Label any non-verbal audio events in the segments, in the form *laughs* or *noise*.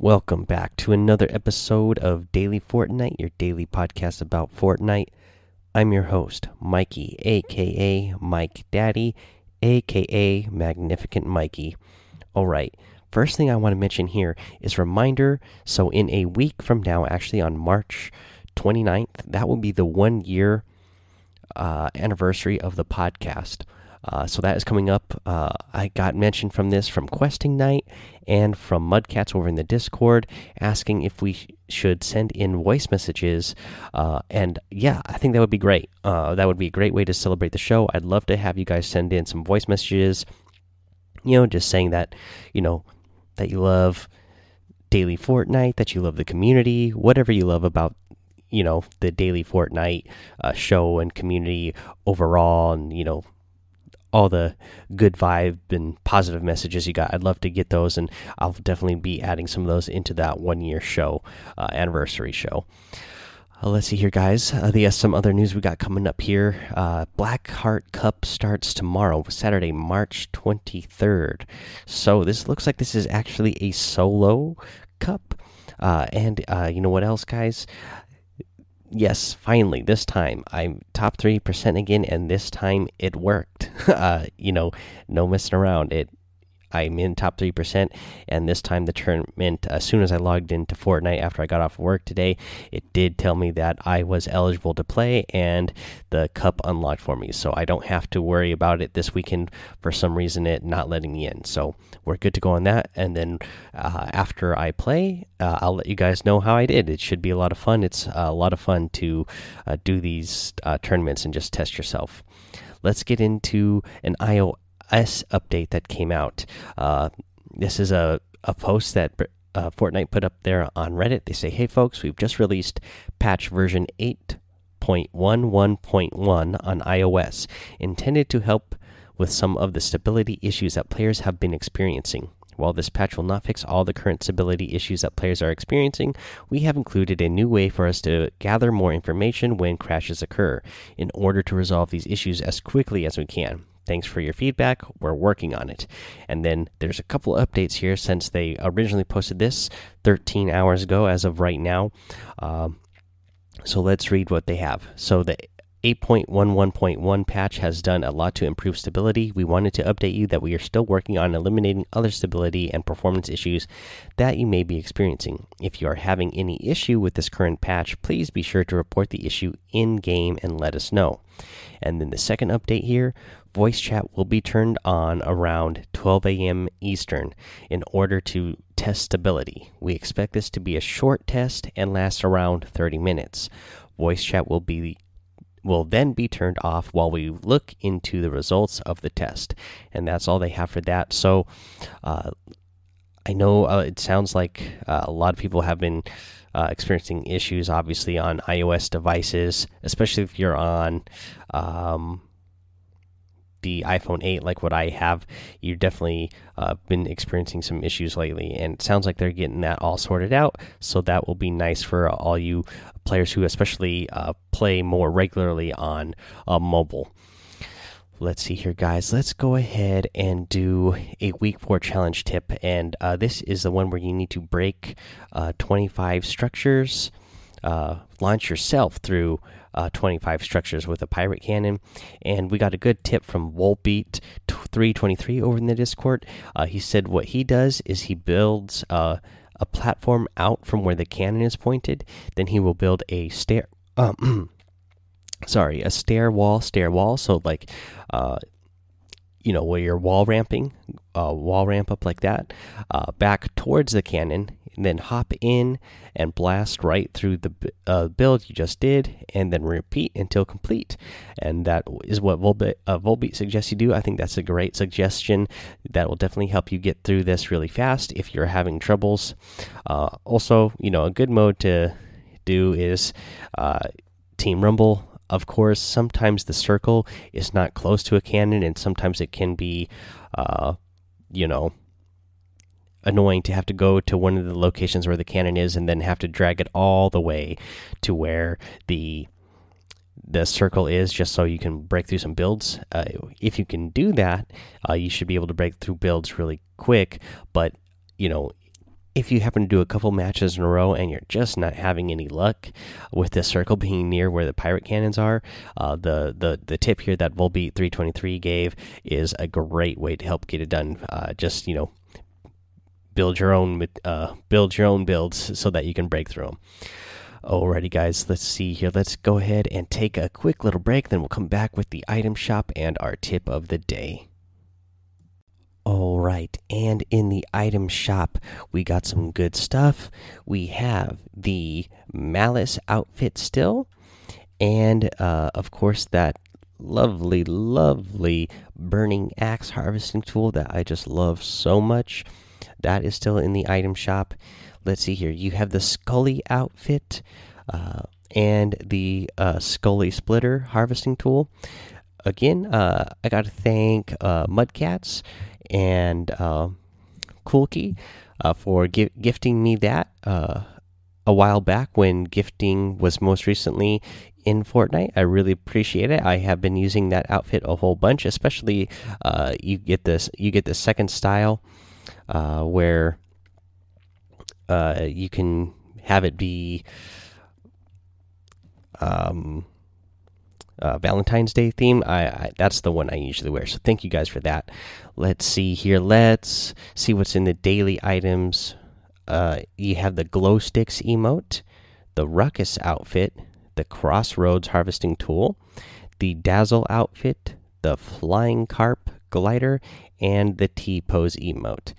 welcome back to another episode of Daily Fortnite, your daily podcast about Fortnite. I'm your host, Mikey, aka Mike Daddy, aka Magnificent Mikey. All right, first thing I want to mention here is reminder. So, in a week from now, actually on March 29th, that will be the one year uh, anniversary of the podcast. Uh, so that is coming up. Uh, I got mentioned from this from Questing Night and from Mudcats over in the Discord asking if we sh should send in voice messages. Uh, and yeah, I think that would be great. Uh, that would be a great way to celebrate the show. I'd love to have you guys send in some voice messages. You know, just saying that, you know, that you love daily Fortnite, that you love the community, whatever you love about you know the daily Fortnite uh, show and community overall, and you know all the good vibe and positive messages you got. I'd love to get those, and I'll definitely be adding some of those into that one year show, uh, anniversary show. Uh, let's see here, guys. Uh, the, some other news we got coming up here. Uh, Blackheart Cup starts tomorrow, Saturday, March 23rd. So this looks like this is actually a solo cup. Uh, and uh, you know what else, guys? Yes, finally, this time I'm top 3% again, and this time it worked. *laughs* uh, you know, no messing around. It I'm in top 3%. And this time, the tournament, as soon as I logged into Fortnite after I got off work today, it did tell me that I was eligible to play and the cup unlocked for me. So I don't have to worry about it this weekend for some reason, it not letting me in. So we're good to go on that. And then uh, after I play, uh, I'll let you guys know how I did. It should be a lot of fun. It's a lot of fun to uh, do these uh, tournaments and just test yourself. Let's get into an IO S update that came out. Uh, this is a, a post that uh, Fortnite put up there on Reddit. They say, hey, folks, we've just released patch version 8.11.1 on iOS, intended to help with some of the stability issues that players have been experiencing. While this patch will not fix all the current stability issues that players are experiencing, we have included a new way for us to gather more information when crashes occur in order to resolve these issues as quickly as we can. Thanks for your feedback. We're working on it. And then there's a couple updates here since they originally posted this 13 hours ago, as of right now. Um, so let's read what they have. So the 8.11.1 patch has done a lot to improve stability. We wanted to update you that we are still working on eliminating other stability and performance issues that you may be experiencing. If you are having any issue with this current patch, please be sure to report the issue in game and let us know. And then the second update here voice chat will be turned on around 12 a.m. Eastern in order to test stability. We expect this to be a short test and last around 30 minutes. Voice chat will be will then be turned off while we look into the results of the test. And that's all they have for that. So uh, I know uh, it sounds like uh, a lot of people have been uh, experiencing issues, obviously, on iOS devices, especially if you're on. Um, the iPhone 8, like what I have, you've definitely uh, been experiencing some issues lately, and it sounds like they're getting that all sorted out. So that will be nice for all you players who, especially, uh, play more regularly on uh, mobile. Let's see here, guys. Let's go ahead and do a week four challenge tip, and uh, this is the one where you need to break uh, 25 structures. Uh, launch yourself through uh, 25 structures with a pirate cannon. And we got a good tip from Volbeat 323 over in the Discord. Uh, he said what he does is he builds uh, a platform out from where the cannon is pointed. Then he will build a stair. Um, *clears throat* sorry, a stair wall, stair wall. So like, uh, you know, where you're wall ramping, uh, wall ramp up like that, uh, back towards the cannon, then hop in and blast right through the uh, build you just did, and then repeat until complete. And that is what Volbeat, uh, Volbeat suggests you do. I think that's a great suggestion. That will definitely help you get through this really fast if you're having troubles. Uh, also, you know, a good mode to do is uh, Team Rumble of course, sometimes the circle is not close to a cannon, and sometimes it can be, uh, you know, annoying to have to go to one of the locations where the cannon is and then have to drag it all the way to where the the circle is just so you can break through some builds uh, if you can do that uh, you should be able to break through builds really quick but you know if you happen to do a couple matches in a row and you're just not having any luck with the circle *laughs* being near where the pirate cannons are, uh, the the the tip here that Volbeat 323 gave is a great way to help get it done. Uh, just you know, build your own uh, build your own builds so that you can break through them. Alrighty, guys, let's see here. Let's go ahead and take a quick little break. Then we'll come back with the item shop and our tip of the day. All right, and in the item shop, we got some good stuff. We have the Malice outfit still, and uh, of course, that lovely, lovely burning axe harvesting tool that I just love so much. That is still in the item shop. Let's see here. You have the Scully outfit uh, and the uh, Scully splitter harvesting tool. Again, uh, I got to thank uh, Mudcats and uh, Coolkey uh, for gi gifting me that uh, a while back when gifting was most recently in Fortnite. I really appreciate it. I have been using that outfit a whole bunch, especially uh, you get this you get the second style uh, where uh, you can have it be um uh, Valentine's Day theme. I, I, that's the one I usually wear. So thank you guys for that. Let's see here. Let's see what's in the daily items. Uh, you have the glow sticks emote, the ruckus outfit, the crossroads harvesting tool, the dazzle outfit, the flying carp glider, and the T pose emote.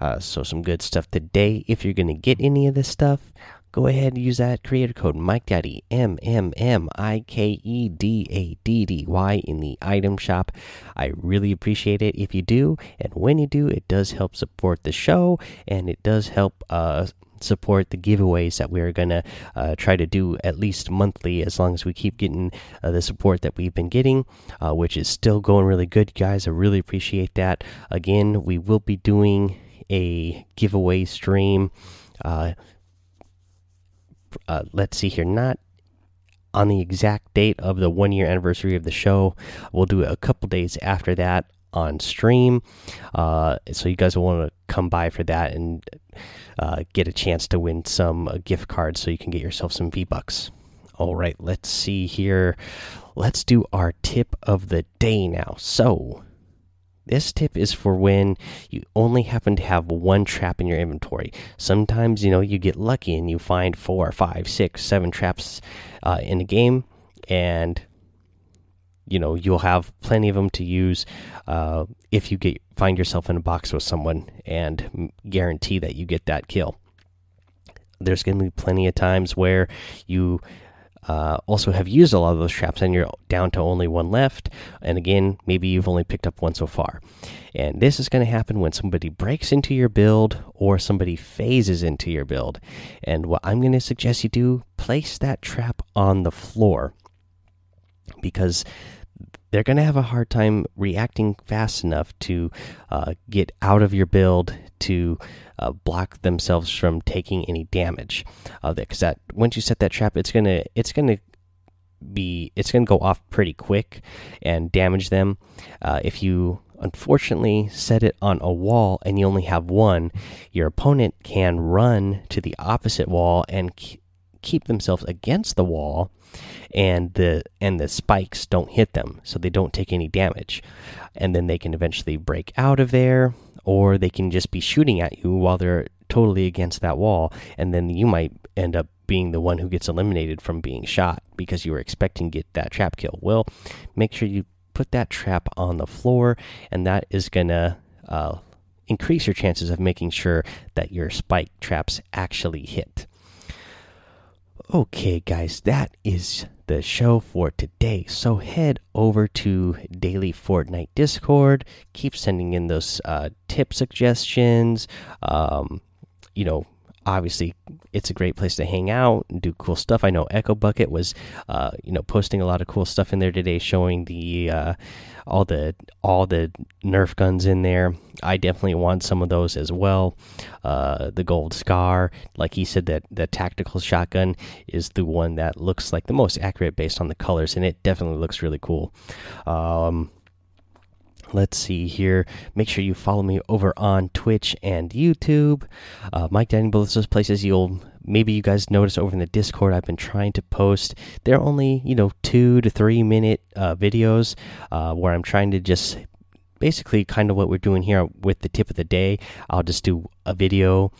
Uh, so some good stuff today. If you're gonna get any of this stuff, go ahead and use that creator code Mike Daddy M M M I K E D A D D Y in the item shop. I really appreciate it if you do, and when you do, it does help support the show, and it does help uh, support the giveaways that we're gonna uh, try to do at least monthly, as long as we keep getting uh, the support that we've been getting, uh, which is still going really good, guys. I really appreciate that. Again, we will be doing a giveaway stream. Uh, uh, let's see here, not on the exact date of the one year anniversary of the show. We'll do it a couple days after that on stream. Uh, so you guys will want to come by for that and uh, get a chance to win some uh, gift cards so you can get yourself some V Bucks. All right, let's see here. Let's do our tip of the day now. So, this tip is for when you only happen to have one trap in your inventory. Sometimes, you know, you get lucky and you find four, five, six, seven traps uh, in a game, and you know you'll have plenty of them to use uh, if you get find yourself in a box with someone and guarantee that you get that kill. There's going to be plenty of times where you uh, also have used a lot of those traps and you're down to only one left. And again maybe you've only picked up one so far. And this is going to happen when somebody breaks into your build or somebody phases into your build. And what i'm going to suggest you do place that trap on the floor because they're going to have a hard time reacting fast enough to uh, get out of your build to uh, block themselves from taking any damage. Because uh, that once you set that trap, it's gonna it's gonna be it's gonna go off pretty quick and damage them. Uh, if you unfortunately set it on a wall and you only have one, your opponent can run to the opposite wall and keep themselves against the wall and the and the spikes don't hit them so they don't take any damage. And then they can eventually break out of there or they can just be shooting at you while they're totally against that wall and then you might end up being the one who gets eliminated from being shot because you were expecting to get that trap kill. Well make sure you put that trap on the floor and that is gonna uh, increase your chances of making sure that your spike traps actually hit Okay, guys, that is the show for today. So head over to Daily Fortnite Discord. Keep sending in those uh, tip suggestions. Um, you know, obviously it's a great place to hang out and do cool stuff. I know Echo Bucket was, uh, you know, posting a lot of cool stuff in there today, showing the uh, all the all the Nerf guns in there. I definitely want some of those as well. Uh, the Gold Scar, like he said, that the tactical shotgun is the one that looks like the most accurate based on the colors, and it definitely looks really cool. Um, let's see here. Make sure you follow me over on Twitch and YouTube. Uh, Mike Daddy, both those places you'll maybe you guys notice over in the Discord. I've been trying to post. They're only you know two to three minute uh, videos uh, where I'm trying to just basically kind of what we're doing here with the tip of the day. I'll just do a video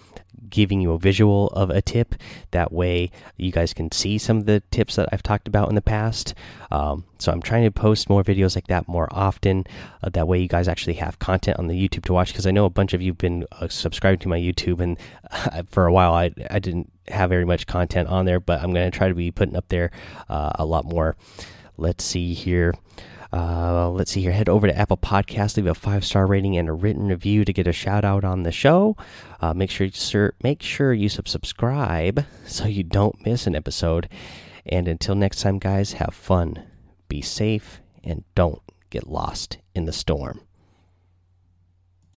giving you a visual of a tip. That way, you guys can see some of the tips that I've talked about in the past. Um, so I'm trying to post more videos like that more often. Uh, that way, you guys actually have content on the YouTube to watch. Because I know a bunch of you've been uh, subscribed to my YouTube, and *laughs* uh, for a while I I didn't have very much content on there, but I'm going to try to be putting up there uh, a lot more. Let's see here. Uh, let's see here. Head over to Apple Podcast, leave a five star rating and a written review to get a shout out on the show. Uh, make sure you make sure you subscribe so you don't miss an episode. And until next time, guys, have fun, be safe, and don't get lost in the storm.